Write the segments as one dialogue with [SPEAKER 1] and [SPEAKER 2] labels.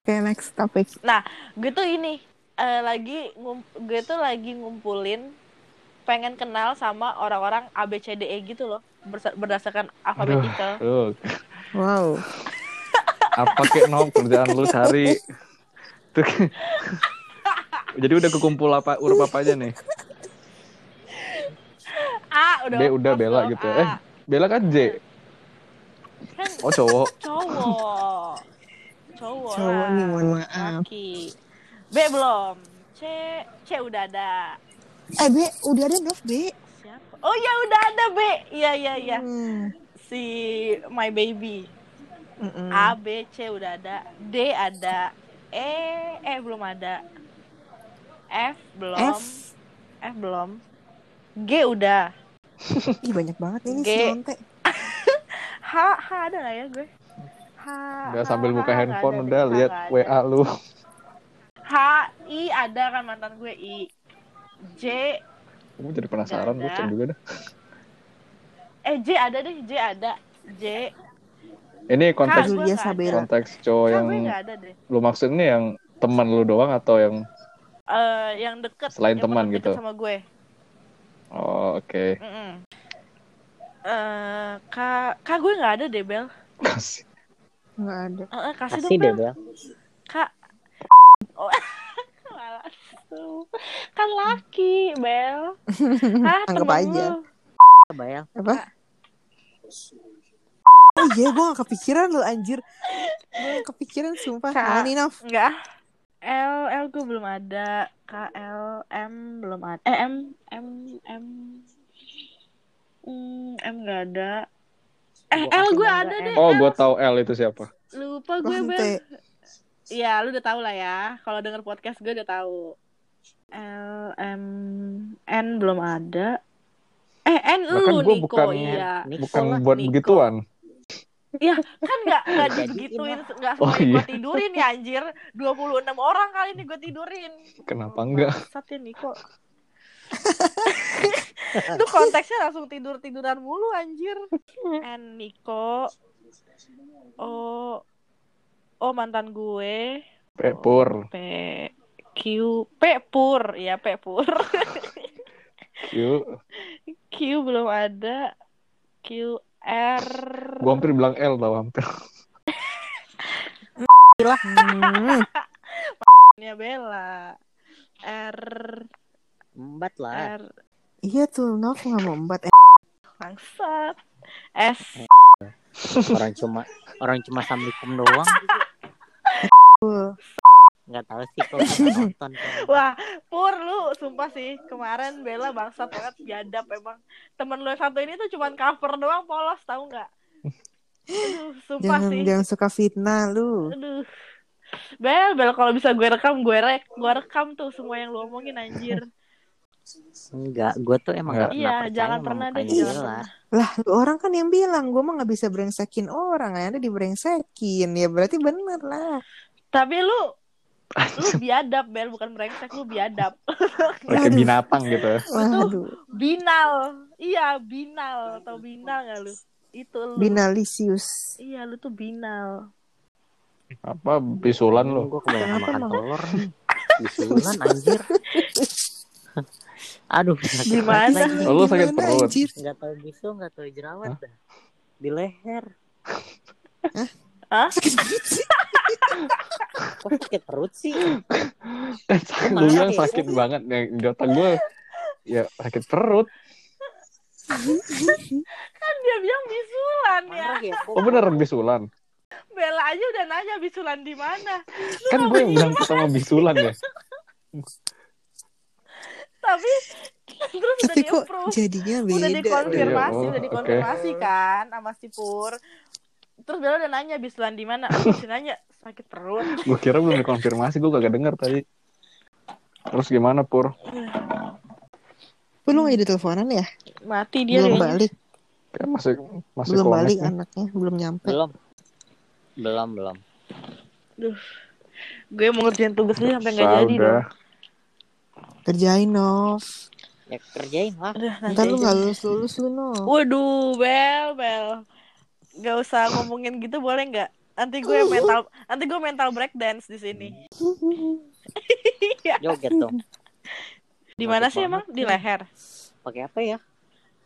[SPEAKER 1] Oke, next topic.
[SPEAKER 2] Nah, gue tuh ini eh, lagi gue tuh lagi ngumpulin pengen kenal sama orang-orang ABCDE E gitu loh, berdasarkan alfabetikal.
[SPEAKER 3] Aduh,
[SPEAKER 1] Wow.
[SPEAKER 3] apa kek no kerjaan lu. Tuh. Jadi udah kekumpul apa huruf apa aja nih?
[SPEAKER 2] A udah
[SPEAKER 3] B udah Bella gitu.
[SPEAKER 2] A.
[SPEAKER 3] Eh, Bella kan J.
[SPEAKER 2] Kan
[SPEAKER 3] Oh cowok.
[SPEAKER 2] cowok. Cowok.
[SPEAKER 1] Cowok nih, mohon maaf.
[SPEAKER 2] Laki. B belum. C C udah ada.
[SPEAKER 1] Eh, B, udah ada Nov, B.
[SPEAKER 2] Siapa? Oh ya udah ada B. Iya iya iya.
[SPEAKER 1] Hmm.
[SPEAKER 2] Si my baby.
[SPEAKER 1] Mm-mm.
[SPEAKER 2] A B C udah ada. D ada. E E belum ada. F belum.
[SPEAKER 1] F.
[SPEAKER 2] F belum. G udah.
[SPEAKER 1] Ih, banyak banget ini
[SPEAKER 2] G.
[SPEAKER 1] si.
[SPEAKER 2] H H ada nggak ya gue? H.
[SPEAKER 3] Udah sambil buka handphone udah lihat. WA lu.
[SPEAKER 2] H I ada kan mantan gue I. J
[SPEAKER 3] Kamu jadi penasaran gue
[SPEAKER 2] ada.
[SPEAKER 3] cek juga dah.
[SPEAKER 2] eh J ada deh J ada. J
[SPEAKER 3] Ini
[SPEAKER 2] Kak,
[SPEAKER 3] konteks
[SPEAKER 2] nggak
[SPEAKER 1] Sabera.
[SPEAKER 3] konteks cowok
[SPEAKER 2] Kan
[SPEAKER 3] yang
[SPEAKER 2] gue nggak ada deh.
[SPEAKER 3] lu maksud ini yang teman lu doang atau yang
[SPEAKER 2] Eh yang deket.
[SPEAKER 3] Selain
[SPEAKER 2] yang
[SPEAKER 3] teman gitu.
[SPEAKER 2] Sama gue.
[SPEAKER 3] oh oke
[SPEAKER 2] Mm-mm. Eh kak kak gue nggak ada deh Bel.
[SPEAKER 3] kasih
[SPEAKER 1] Nggak ada.
[SPEAKER 2] Eh, kasih,
[SPEAKER 4] Kasih
[SPEAKER 2] dong
[SPEAKER 4] deh,
[SPEAKER 2] Bel. Kak. Oh. Malah tuh. Kan laki Bel. Hah,
[SPEAKER 1] Anggap aja.
[SPEAKER 2] lu.
[SPEAKER 4] Bel.
[SPEAKER 1] Apa? Oh iya, gue gak kepikiran lu anjir. Gue gak kepikiran sumpah.
[SPEAKER 2] Kak.
[SPEAKER 1] Mana nih, Nov?
[SPEAKER 2] Enggak. L L gue belum ada. K L M belum ada. Eh M M M Hmm, M nggak ada. Eh
[SPEAKER 4] Gua
[SPEAKER 2] L gue ada deh.
[SPEAKER 3] oh gue tahu L itu siapa
[SPEAKER 2] Lupa gue
[SPEAKER 1] Lonte.
[SPEAKER 2] Bel. Iya, lu udah tahu lah ya. Kalau denger podcast gue udah tahu. L M N belum ada. Eh N
[SPEAKER 3] Bahkan
[SPEAKER 2] lu Niko
[SPEAKER 3] bukan-
[SPEAKER 2] iya.
[SPEAKER 4] Niko
[SPEAKER 3] bukan
[SPEAKER 4] lah,
[SPEAKER 3] buat
[SPEAKER 2] Niko.
[SPEAKER 3] begituan
[SPEAKER 2] Iya, kan nggak nggak
[SPEAKER 4] Jadiin
[SPEAKER 2] digituin, nggak
[SPEAKER 3] Oh, iya.
[SPEAKER 2] gue tidurin ya anjir. 26 orang kali ini gue tidurin.
[SPEAKER 3] kenapa enggak
[SPEAKER 2] Bangsat ya Niko. Itu konteksnya langsung tidur tiduran mulu anjir. N Niko. Oh, oh mantan gue.
[SPEAKER 3] Pepur
[SPEAKER 2] P Q P pur ya P pur.
[SPEAKER 3] Q
[SPEAKER 2] Q belum ada. Q R.
[SPEAKER 3] gue hampir bilang L tau hampir
[SPEAKER 1] Hmm.
[SPEAKER 2] Ya Bella. R
[SPEAKER 4] Embat lah.
[SPEAKER 2] R
[SPEAKER 1] Iya tuh, Nov gak mau embat. Eh,
[SPEAKER 2] bangsat. S
[SPEAKER 4] Orang cuma orang cuma assalamualaikum doang. Nggak tahu sih kok nggak nonton.
[SPEAKER 2] Wah, Pur lu sumpah sih kemarin Bella bangsat banget biadab emang. Temen lu yang satu ini tuh cuman cover doang polos tahu nggak? Aduh, sumpah
[SPEAKER 1] Jangan,
[SPEAKER 2] sih.
[SPEAKER 1] jangan suka fitnah lu.
[SPEAKER 2] Aduh. Bel, Bel kalau bisa gue rekam, gue rek, gue rekam tuh semua yang lu omongin anjir.
[SPEAKER 4] Enggak, gue tuh emang nggak
[SPEAKER 2] Iya,
[SPEAKER 4] pernah
[SPEAKER 2] jangan pernah deh, jangan.
[SPEAKER 1] Lah, lu orang kan yang bilang gue mah gak bisa brengsekin orang, ya ada dibrengsekin. Ya berarti bener lah.
[SPEAKER 2] Tapi lu lu biadab, Bel, bukan brengsek, lu biadab.
[SPEAKER 3] kayak binatang gitu
[SPEAKER 1] Waduh,
[SPEAKER 2] Binal. Iya, binal. Tau binal gak lu? Itu lu.
[SPEAKER 1] binalisius.
[SPEAKER 2] Iya, lu tuh binal.
[SPEAKER 3] apa bisulan lu
[SPEAKER 4] Gue kebanyakan makan telur. Bisulan anjir. Aduh, sakit
[SPEAKER 2] Gimana?
[SPEAKER 4] lagi.
[SPEAKER 3] Oh, lu sakit
[SPEAKER 1] Gimana,
[SPEAKER 3] perut?
[SPEAKER 1] anjir?
[SPEAKER 4] Nggak tahu bisu, nggak tahu jerawat dah. Di leher.
[SPEAKER 2] Hah?
[SPEAKER 4] Kok sakit perut sih?
[SPEAKER 3] Eh, sakit,
[SPEAKER 4] Emang
[SPEAKER 3] lu bilang
[SPEAKER 4] ya?
[SPEAKER 3] sakit banget yang di otak gue ya sakit perut
[SPEAKER 2] Kan dia bilang bisulan ya.
[SPEAKER 4] Ya? Kok
[SPEAKER 3] oh bener bisulan
[SPEAKER 2] Bella aja udah nanya bisulan di mana.
[SPEAKER 3] kan gue yang bilang sama bisulan ya
[SPEAKER 2] Tapi terus udah
[SPEAKER 1] Tapi kok
[SPEAKER 2] di-approve.
[SPEAKER 1] jadinya
[SPEAKER 2] udah
[SPEAKER 1] beda.
[SPEAKER 2] dikonfirmasi,
[SPEAKER 3] oh,
[SPEAKER 2] udah dikonfirmasi kan sama si Pur. Terus Bella udah nanya bisulan di mana? Nanya sakit perut.
[SPEAKER 3] gue kira belum dikonfirmasi gue kagak denger tadi terus gimana pur
[SPEAKER 1] Lu lu gak jadi teleponan ya?
[SPEAKER 2] Mati dia
[SPEAKER 1] belum balik,
[SPEAKER 3] kan masih masih
[SPEAKER 1] belum balik
[SPEAKER 3] nih.
[SPEAKER 1] anaknya, belum nyampe.
[SPEAKER 4] belum? Belum, belum.
[SPEAKER 2] Gue mau ngerjain tugas dia sampai nggak jadi
[SPEAKER 3] udah.
[SPEAKER 2] dong.
[SPEAKER 1] Kerjain, Nov.
[SPEAKER 4] Ya kerjain lah.
[SPEAKER 1] Ntar lu
[SPEAKER 2] aja.
[SPEAKER 1] gak lulus-lulus lu, Nov.
[SPEAKER 2] Waduh, Bel, Bel. Gak usah ngomongin gitu boleh nggak? Nanti gue mental nanti gue mental break dance di sini.
[SPEAKER 4] Joget dong.
[SPEAKER 2] Di mana sih emang? Di leher.
[SPEAKER 4] Pakai apa ya?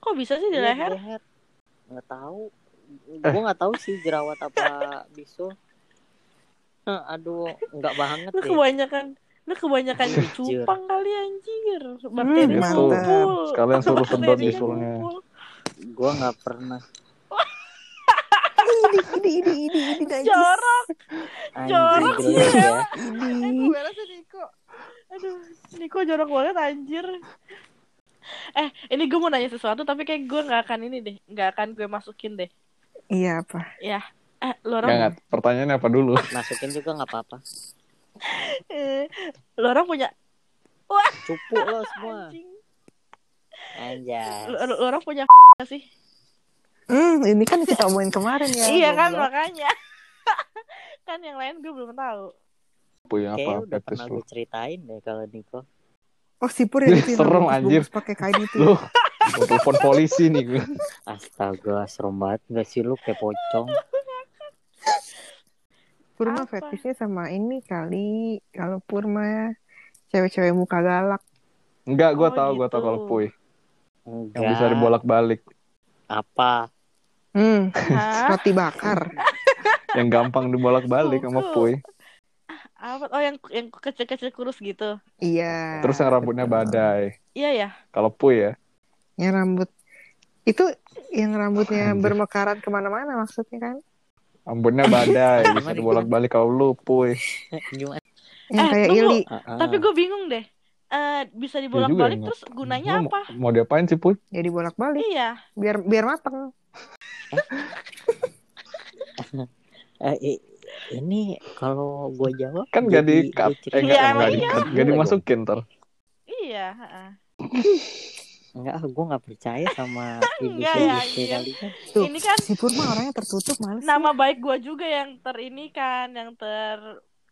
[SPEAKER 2] Kok bisa sih di
[SPEAKER 4] Iya,
[SPEAKER 2] leher?
[SPEAKER 4] Nggak tahu.
[SPEAKER 3] Eh.
[SPEAKER 4] Gue nggak tahu sih jerawat apa bisul. Hah, Aduh, nggak banget
[SPEAKER 2] Lu
[SPEAKER 4] deh.
[SPEAKER 2] kebanyakan lu kebanyakan
[SPEAKER 4] Jujur.
[SPEAKER 2] cupang kali anjir. Bakterinya
[SPEAKER 1] gitu.
[SPEAKER 2] ngumpul.
[SPEAKER 3] Sekalian suruh sedot bisulnya.
[SPEAKER 4] Gue nggak pernah.
[SPEAKER 1] ini ini ini ini ini.
[SPEAKER 2] Jorok. Jorok sih,
[SPEAKER 4] ya.
[SPEAKER 1] Ini.
[SPEAKER 2] Aduh, beres sih Niko. Aduh, Niko jorok banget anjir. Eh, ini gue mau nanya sesuatu tapi kayak gue nggak akan ini deh, nggak akan gue masukin deh.
[SPEAKER 1] Iya apa?
[SPEAKER 2] Ya, eh, lu orang,
[SPEAKER 3] nggak. Pertanyaannya apa dulu?
[SPEAKER 4] Masukin juga nggak apa-apa.
[SPEAKER 2] Eh, lu orang punya
[SPEAKER 4] Cupu lo semua.
[SPEAKER 2] anjing. Lu- lu orang punya sih?
[SPEAKER 1] Hmm, ini kan kita omongin kemarin ya.
[SPEAKER 2] iya kan makanya. kan yang lain gue belum tahu.
[SPEAKER 3] Punya
[SPEAKER 4] Kayaknya
[SPEAKER 3] apa?
[SPEAKER 4] udah
[SPEAKER 3] Fetish
[SPEAKER 4] pernah
[SPEAKER 3] lu?
[SPEAKER 4] gue ceritain deh kalau Niko.
[SPEAKER 1] Oh si Pur yang itu yang
[SPEAKER 3] Serem, anjir.
[SPEAKER 1] pakai kain itu.
[SPEAKER 3] Lu, telepon polisi nih gue.
[SPEAKER 4] Astaga, serem banget gak sih lu kayak pocong?
[SPEAKER 1] Pur mah
[SPEAKER 2] Apa?
[SPEAKER 1] fetishnya sama ini kali. Kalau Pur mah cewek-cewek muka galak.
[SPEAKER 3] Enggak, gue
[SPEAKER 2] Oh,
[SPEAKER 3] tahu, gue
[SPEAKER 2] gitu.
[SPEAKER 3] tahu kalau puy.
[SPEAKER 4] Enggak.
[SPEAKER 3] Yang bisa dibolak-balik.
[SPEAKER 4] Apa?
[SPEAKER 1] Hmm, roti bakar.
[SPEAKER 3] Yang gampang dibolak-balik sama puy.
[SPEAKER 2] Apa? Oh yang yang kecil-kecil kurus gitu.
[SPEAKER 1] Iya.
[SPEAKER 3] Terus yang rambutnya badai.
[SPEAKER 2] Iya ya.
[SPEAKER 3] Kalau puy ya.
[SPEAKER 1] Yang rambut itu yang rambutnya bermekaran ke mana-mana maksudnya kan?
[SPEAKER 3] Rambutnya badai. bisa
[SPEAKER 4] Gimana,
[SPEAKER 3] dibolak-balik kalau lu puy.
[SPEAKER 4] Gimana?
[SPEAKER 1] Yang
[SPEAKER 2] Eh,
[SPEAKER 1] kayak
[SPEAKER 2] tunggu.
[SPEAKER 1] Ili.
[SPEAKER 4] Ah,
[SPEAKER 2] Tapi gue bingung deh. Eh bisa
[SPEAKER 3] Ya
[SPEAKER 2] dibolak-balik terus gunanya
[SPEAKER 3] Lu
[SPEAKER 2] apa?
[SPEAKER 3] Mau, mau diapain sih puy?
[SPEAKER 1] Jadi bolak-balik
[SPEAKER 2] Iya.
[SPEAKER 1] biar biar mateng.
[SPEAKER 4] eh, ini kalau gue jawab
[SPEAKER 3] Kan gak
[SPEAKER 4] jadi-
[SPEAKER 3] di cut.
[SPEAKER 4] jadi
[SPEAKER 3] Eh, enggak,
[SPEAKER 2] Iya, iya.
[SPEAKER 3] Gak dimasukin ntar.
[SPEAKER 2] Iya.
[SPEAKER 4] Enggak, gue nggak percaya sama
[SPEAKER 2] Enggak ya,
[SPEAKER 4] ibu-ibu
[SPEAKER 2] anjir.
[SPEAKER 4] kalian.
[SPEAKER 1] Tuh,
[SPEAKER 2] Ini kan
[SPEAKER 1] si Pur mah orangnya tertutup males. sih.
[SPEAKER 2] nama baik gue juga yang ter ini kan, yang ter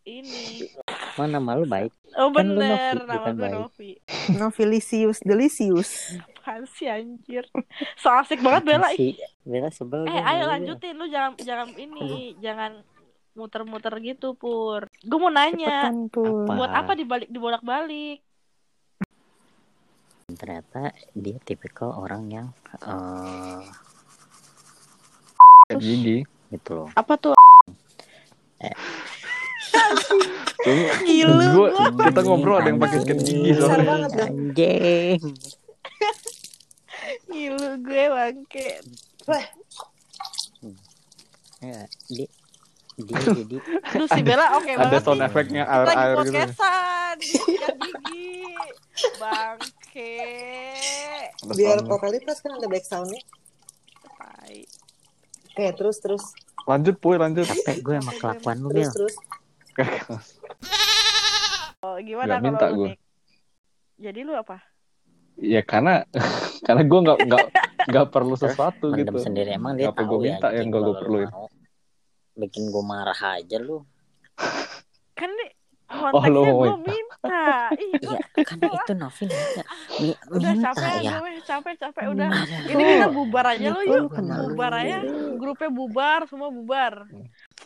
[SPEAKER 2] ini.
[SPEAKER 4] Mana malu baik?
[SPEAKER 2] Oh
[SPEAKER 4] Kan
[SPEAKER 2] bener,
[SPEAKER 4] Novi,
[SPEAKER 2] nama gue
[SPEAKER 4] baik.
[SPEAKER 2] Novi.
[SPEAKER 1] Novilisius delicious.
[SPEAKER 2] Apaan sih anjir. So asik banget Bella.
[SPEAKER 4] Si Bella sebel.
[SPEAKER 2] Eh ayo lanjutin lu jangan jangan ini, jangan muter-muter gitu Pur. Gue mau nanya,
[SPEAKER 1] Cepetan Pur.
[SPEAKER 2] Buat apa dibalik dibolak-balik?
[SPEAKER 4] Ternyata dia tipikal orang yang eh
[SPEAKER 3] Kayak gigi.
[SPEAKER 4] gitu loh.
[SPEAKER 2] Apa tuh?
[SPEAKER 3] Tuh,
[SPEAKER 2] Gila,
[SPEAKER 3] gua,
[SPEAKER 2] gua-
[SPEAKER 3] kita ngobrol ada yang pakai sikat gigi soalnya.
[SPEAKER 4] Anjing.
[SPEAKER 2] Ngilu gue bangke.
[SPEAKER 4] Ya, dia jadi
[SPEAKER 2] Aduh si Bella oke
[SPEAKER 3] Ada
[SPEAKER 2] banget
[SPEAKER 3] sound
[SPEAKER 2] nih.
[SPEAKER 3] efeknya
[SPEAKER 2] Kita lagi
[SPEAKER 3] air-air gitu.
[SPEAKER 2] podcastan gigi. Bangke.
[SPEAKER 3] Ada
[SPEAKER 1] Biar
[SPEAKER 3] sound.
[SPEAKER 1] vokalitas kan ada back soundnya.
[SPEAKER 2] Tai.
[SPEAKER 1] Oke, terus terus
[SPEAKER 3] Lanjut puy, lanjut.
[SPEAKER 4] capek gue sama kelakuan lu
[SPEAKER 1] terus
[SPEAKER 4] Bel.
[SPEAKER 1] terus.
[SPEAKER 2] Oh, gimana
[SPEAKER 3] Nggak minta gue.
[SPEAKER 2] Nick? Jadi lu apa?
[SPEAKER 3] Ya karena karena gue nggak nggak nggak perlu sesuatu
[SPEAKER 4] Mendem
[SPEAKER 3] gitu.
[SPEAKER 4] sendiri emang dia
[SPEAKER 3] Apa
[SPEAKER 4] tahu
[SPEAKER 3] gue
[SPEAKER 4] ya
[SPEAKER 3] minta yang
[SPEAKER 4] anjing
[SPEAKER 3] gak gue perluin.
[SPEAKER 4] mau. Bikin gue marah aja lu.
[SPEAKER 2] Kan nih
[SPEAKER 3] Oh, lu
[SPEAKER 2] gue
[SPEAKER 3] minta.
[SPEAKER 2] minta. Ih,
[SPEAKER 4] Iya, kan itu Novin minta. Mi-
[SPEAKER 2] udah
[SPEAKER 4] minta
[SPEAKER 2] capek
[SPEAKER 4] ya.
[SPEAKER 2] gue, capek capek udah.
[SPEAKER 4] Aduh.
[SPEAKER 2] Ini kita bubar aja lo
[SPEAKER 1] Kenapa
[SPEAKER 2] yuk.
[SPEAKER 1] lu?
[SPEAKER 2] Bubar aja. Grupnya bubar, semua bubar.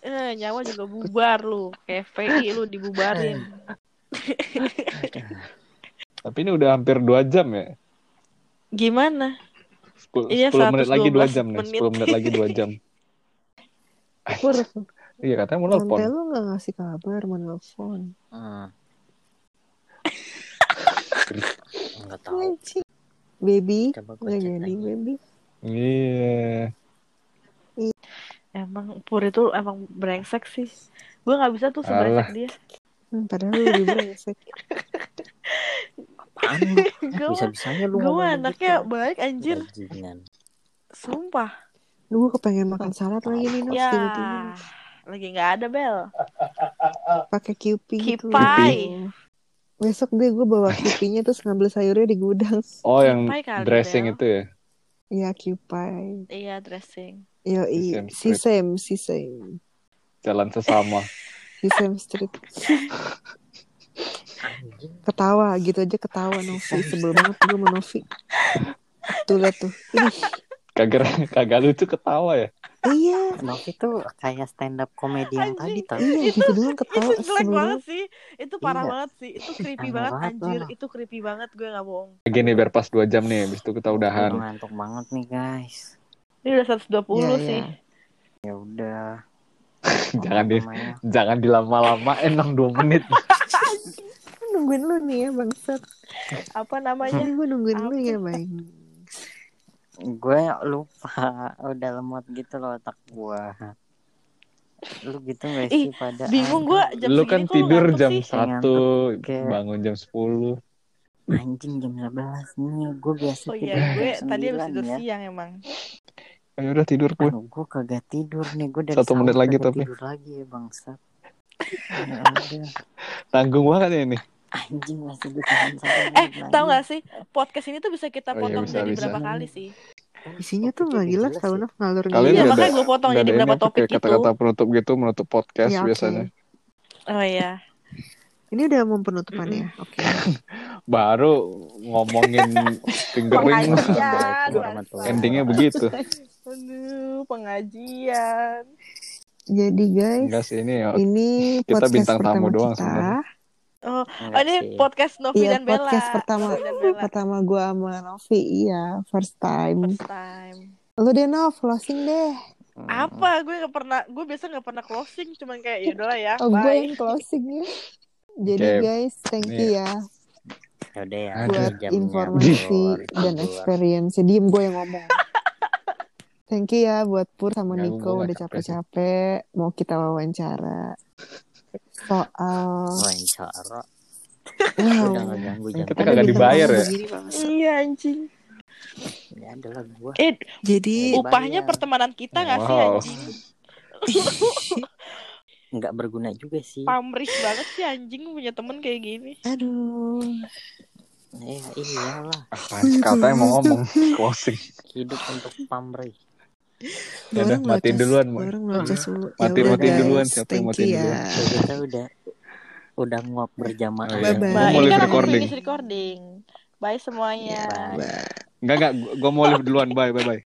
[SPEAKER 2] Eh, nyawa juga bubar lu. Kayak VI lu dibubarin.
[SPEAKER 3] Tapi ini udah hampir 2 jam ya.
[SPEAKER 2] Gimana?
[SPEAKER 3] 10,
[SPEAKER 2] Iya,
[SPEAKER 3] 10 menit lagi 2
[SPEAKER 2] 112
[SPEAKER 3] jam nih.
[SPEAKER 2] menit.
[SPEAKER 3] 10 menit lagi 2 jam.
[SPEAKER 1] Pur,
[SPEAKER 3] Iya katanya mau
[SPEAKER 1] Tante
[SPEAKER 3] nelfon.
[SPEAKER 1] lu gak ngasih kabar mau nelfon.
[SPEAKER 4] Hmm. Enggak tahu.
[SPEAKER 1] Baby, nggak jadi baby.
[SPEAKER 3] Iya.
[SPEAKER 2] Emang Pur itu emang brengsek sih. Gue nggak bisa tuh sebrengsek dia.
[SPEAKER 1] Hmm, padahal lu lebih brengsek.
[SPEAKER 4] Apaan lu?
[SPEAKER 2] Gue
[SPEAKER 4] Bisa-bisanya lu
[SPEAKER 2] gue
[SPEAKER 4] ngomong
[SPEAKER 2] anaknya
[SPEAKER 4] begitu.
[SPEAKER 2] baik anjir.
[SPEAKER 4] Bajingan.
[SPEAKER 2] Sumpah.
[SPEAKER 1] Lu gue kepengen makan salad lagi nih, Nov.
[SPEAKER 2] Ya.
[SPEAKER 1] tiba-tiba.
[SPEAKER 2] Lagi nggak ada bel.
[SPEAKER 1] Pakai QP gitu.
[SPEAKER 2] Kipai.
[SPEAKER 1] Besok deh gue bawa QP-nya terus ngambil sayurnya di gudang.
[SPEAKER 3] Oh yang
[SPEAKER 2] Kipai kali,
[SPEAKER 3] dressing
[SPEAKER 2] Bel.
[SPEAKER 3] itu ya.
[SPEAKER 1] Iya, QP.
[SPEAKER 2] Iya dressing.
[SPEAKER 1] Yo, iya. Si Sam, si Sam.
[SPEAKER 3] Jalan sesama.
[SPEAKER 1] Si Sam Street. Ketawa gitu aja ketawa Novi. Sebel banget gue sama Novi. Tuh liat tuh. Ih,
[SPEAKER 3] Kagak kagak lucu ketawa ya.
[SPEAKER 1] iya
[SPEAKER 4] Novi tuh kayak stand up komedi yang tadi tau.
[SPEAKER 1] iya gitu doang
[SPEAKER 2] itu
[SPEAKER 1] ketawa
[SPEAKER 2] jelek
[SPEAKER 1] sebel
[SPEAKER 2] banget
[SPEAKER 1] banget
[SPEAKER 2] sih itu parah
[SPEAKER 4] Iya.
[SPEAKER 2] banget sih itu creepy banget
[SPEAKER 4] banget
[SPEAKER 2] anjir
[SPEAKER 4] lah.
[SPEAKER 2] itu creepy banget gue nggak bohong
[SPEAKER 3] Gini biar pas 2 jam nih, habis itu kita
[SPEAKER 4] Udah
[SPEAKER 3] udahan.
[SPEAKER 4] ngantuk banget nih guys.
[SPEAKER 2] ini udah 120
[SPEAKER 1] Iya,
[SPEAKER 2] sih
[SPEAKER 1] iya.
[SPEAKER 4] Ya udah.
[SPEAKER 3] Jangan di
[SPEAKER 4] Namanya.
[SPEAKER 3] jangan dilama-lama enang 2 menit.
[SPEAKER 1] nungguin lu nih ya bangsat
[SPEAKER 2] apa namanya
[SPEAKER 1] gue nungguin lu
[SPEAKER 2] Apa?
[SPEAKER 1] ya bang
[SPEAKER 4] Gue lupa udah lemot gitu loh otak gua. Lu gitu gak
[SPEAKER 2] Ih,
[SPEAKER 4] sih pada
[SPEAKER 2] bingung gue jam
[SPEAKER 3] Lu kan tidur jam? 1,
[SPEAKER 4] Kayak-
[SPEAKER 3] bangun jam 10.
[SPEAKER 4] anjing jam 11 nih. Gue biasa
[SPEAKER 2] oh
[SPEAKER 4] tidur
[SPEAKER 2] iya gue tadi habis
[SPEAKER 4] 9
[SPEAKER 2] tidur
[SPEAKER 4] ya.
[SPEAKER 2] siang emang
[SPEAKER 3] Ayo udah tidur gue.
[SPEAKER 4] Aduh, gue kagak tidur nih. Gue dari
[SPEAKER 3] Satu menit lagi tapi.
[SPEAKER 4] tidur lagi ya bangsat. Ya.
[SPEAKER 3] Tanggung banget ya ini.
[SPEAKER 4] Anjing masih ditahan
[SPEAKER 2] eh tau gak sih podcast ini tuh bisa kita
[SPEAKER 3] Oh iya,
[SPEAKER 2] potong
[SPEAKER 3] bisa,
[SPEAKER 2] jadi
[SPEAKER 3] bisa.
[SPEAKER 2] berapa kali sih
[SPEAKER 1] isinya tuh nggak
[SPEAKER 4] udah
[SPEAKER 1] jelas tau. Naf ngalur
[SPEAKER 2] iya
[SPEAKER 3] udah
[SPEAKER 1] ngidul.
[SPEAKER 2] makanya gue potong jadi berapa topik
[SPEAKER 3] kayak
[SPEAKER 2] gitu
[SPEAKER 3] kata-kata penutup gitu, menutup podcast
[SPEAKER 1] Ya, oke.
[SPEAKER 3] biasanya.
[SPEAKER 2] oh iya
[SPEAKER 1] ini udah mau penutupan ya oke
[SPEAKER 3] Baru ngomongin fingering endingnya begitu.
[SPEAKER 2] aduh pengajian
[SPEAKER 1] jadi guys
[SPEAKER 3] Enggak sih ini ya.
[SPEAKER 1] ini
[SPEAKER 3] Kita bintang tamu doang
[SPEAKER 1] kita
[SPEAKER 3] sebenarnya.
[SPEAKER 2] Oh,
[SPEAKER 4] Enggak
[SPEAKER 2] oh ini
[SPEAKER 4] sih.
[SPEAKER 2] podcast Novi
[SPEAKER 1] Iya
[SPEAKER 2] dan Bella.
[SPEAKER 1] podcast pertama pertama gue sama Novi. Iya first time.
[SPEAKER 2] First time.
[SPEAKER 1] Lu deh Nov closing deh.
[SPEAKER 2] Apa? Gue nggak pernah gue biasa nggak pernah closing cuman kayak ya udahlah ya
[SPEAKER 1] oh gue
[SPEAKER 2] bye.
[SPEAKER 1] yang closing ya. Jadi
[SPEAKER 3] Oke.
[SPEAKER 1] guys thank
[SPEAKER 3] Nih.
[SPEAKER 1] you ya.
[SPEAKER 4] Ya udah ya.
[SPEAKER 1] Buat informasi dan experience diem gue yang ngomong. Thank you ya buat Pur sama
[SPEAKER 3] nggak
[SPEAKER 1] udah capek-capek. Mau kita wawancara soal
[SPEAKER 4] Wawancara.
[SPEAKER 1] wow
[SPEAKER 4] Udah nggak ganggu jam.
[SPEAKER 3] Kita
[SPEAKER 1] ada
[SPEAKER 3] kagak dibayar ya?
[SPEAKER 2] iya anjing
[SPEAKER 4] Ya adalah gua.
[SPEAKER 2] eh
[SPEAKER 1] jadi
[SPEAKER 2] upahnya pertemanan kita nggak sih
[SPEAKER 3] Wow.
[SPEAKER 2] anjing
[SPEAKER 4] Nggak berguna juga sih.
[SPEAKER 2] pamrih banget sih anjing punya temen kayak gini
[SPEAKER 1] aduh
[SPEAKER 4] Ya iyalah.
[SPEAKER 3] Apaan sih katanya mau ngomong closing.
[SPEAKER 4] Hidup untuk pamrih.
[SPEAKER 3] Ya udah,
[SPEAKER 1] ngocas-
[SPEAKER 3] duluan, Matiin-
[SPEAKER 1] udah,
[SPEAKER 3] matiin
[SPEAKER 1] guys.
[SPEAKER 3] duluan, siapa yang
[SPEAKER 1] you ya.
[SPEAKER 3] duluan?
[SPEAKER 4] Kita udah udah nguap berjamaah.
[SPEAKER 3] Oh, iya. Gua
[SPEAKER 2] Mbak,
[SPEAKER 3] mau live recording.
[SPEAKER 2] recording. Bye semuanya.
[SPEAKER 4] Bye.
[SPEAKER 1] Bye.
[SPEAKER 3] Enggak enggak, gue mau live duluan. Bye bye bye.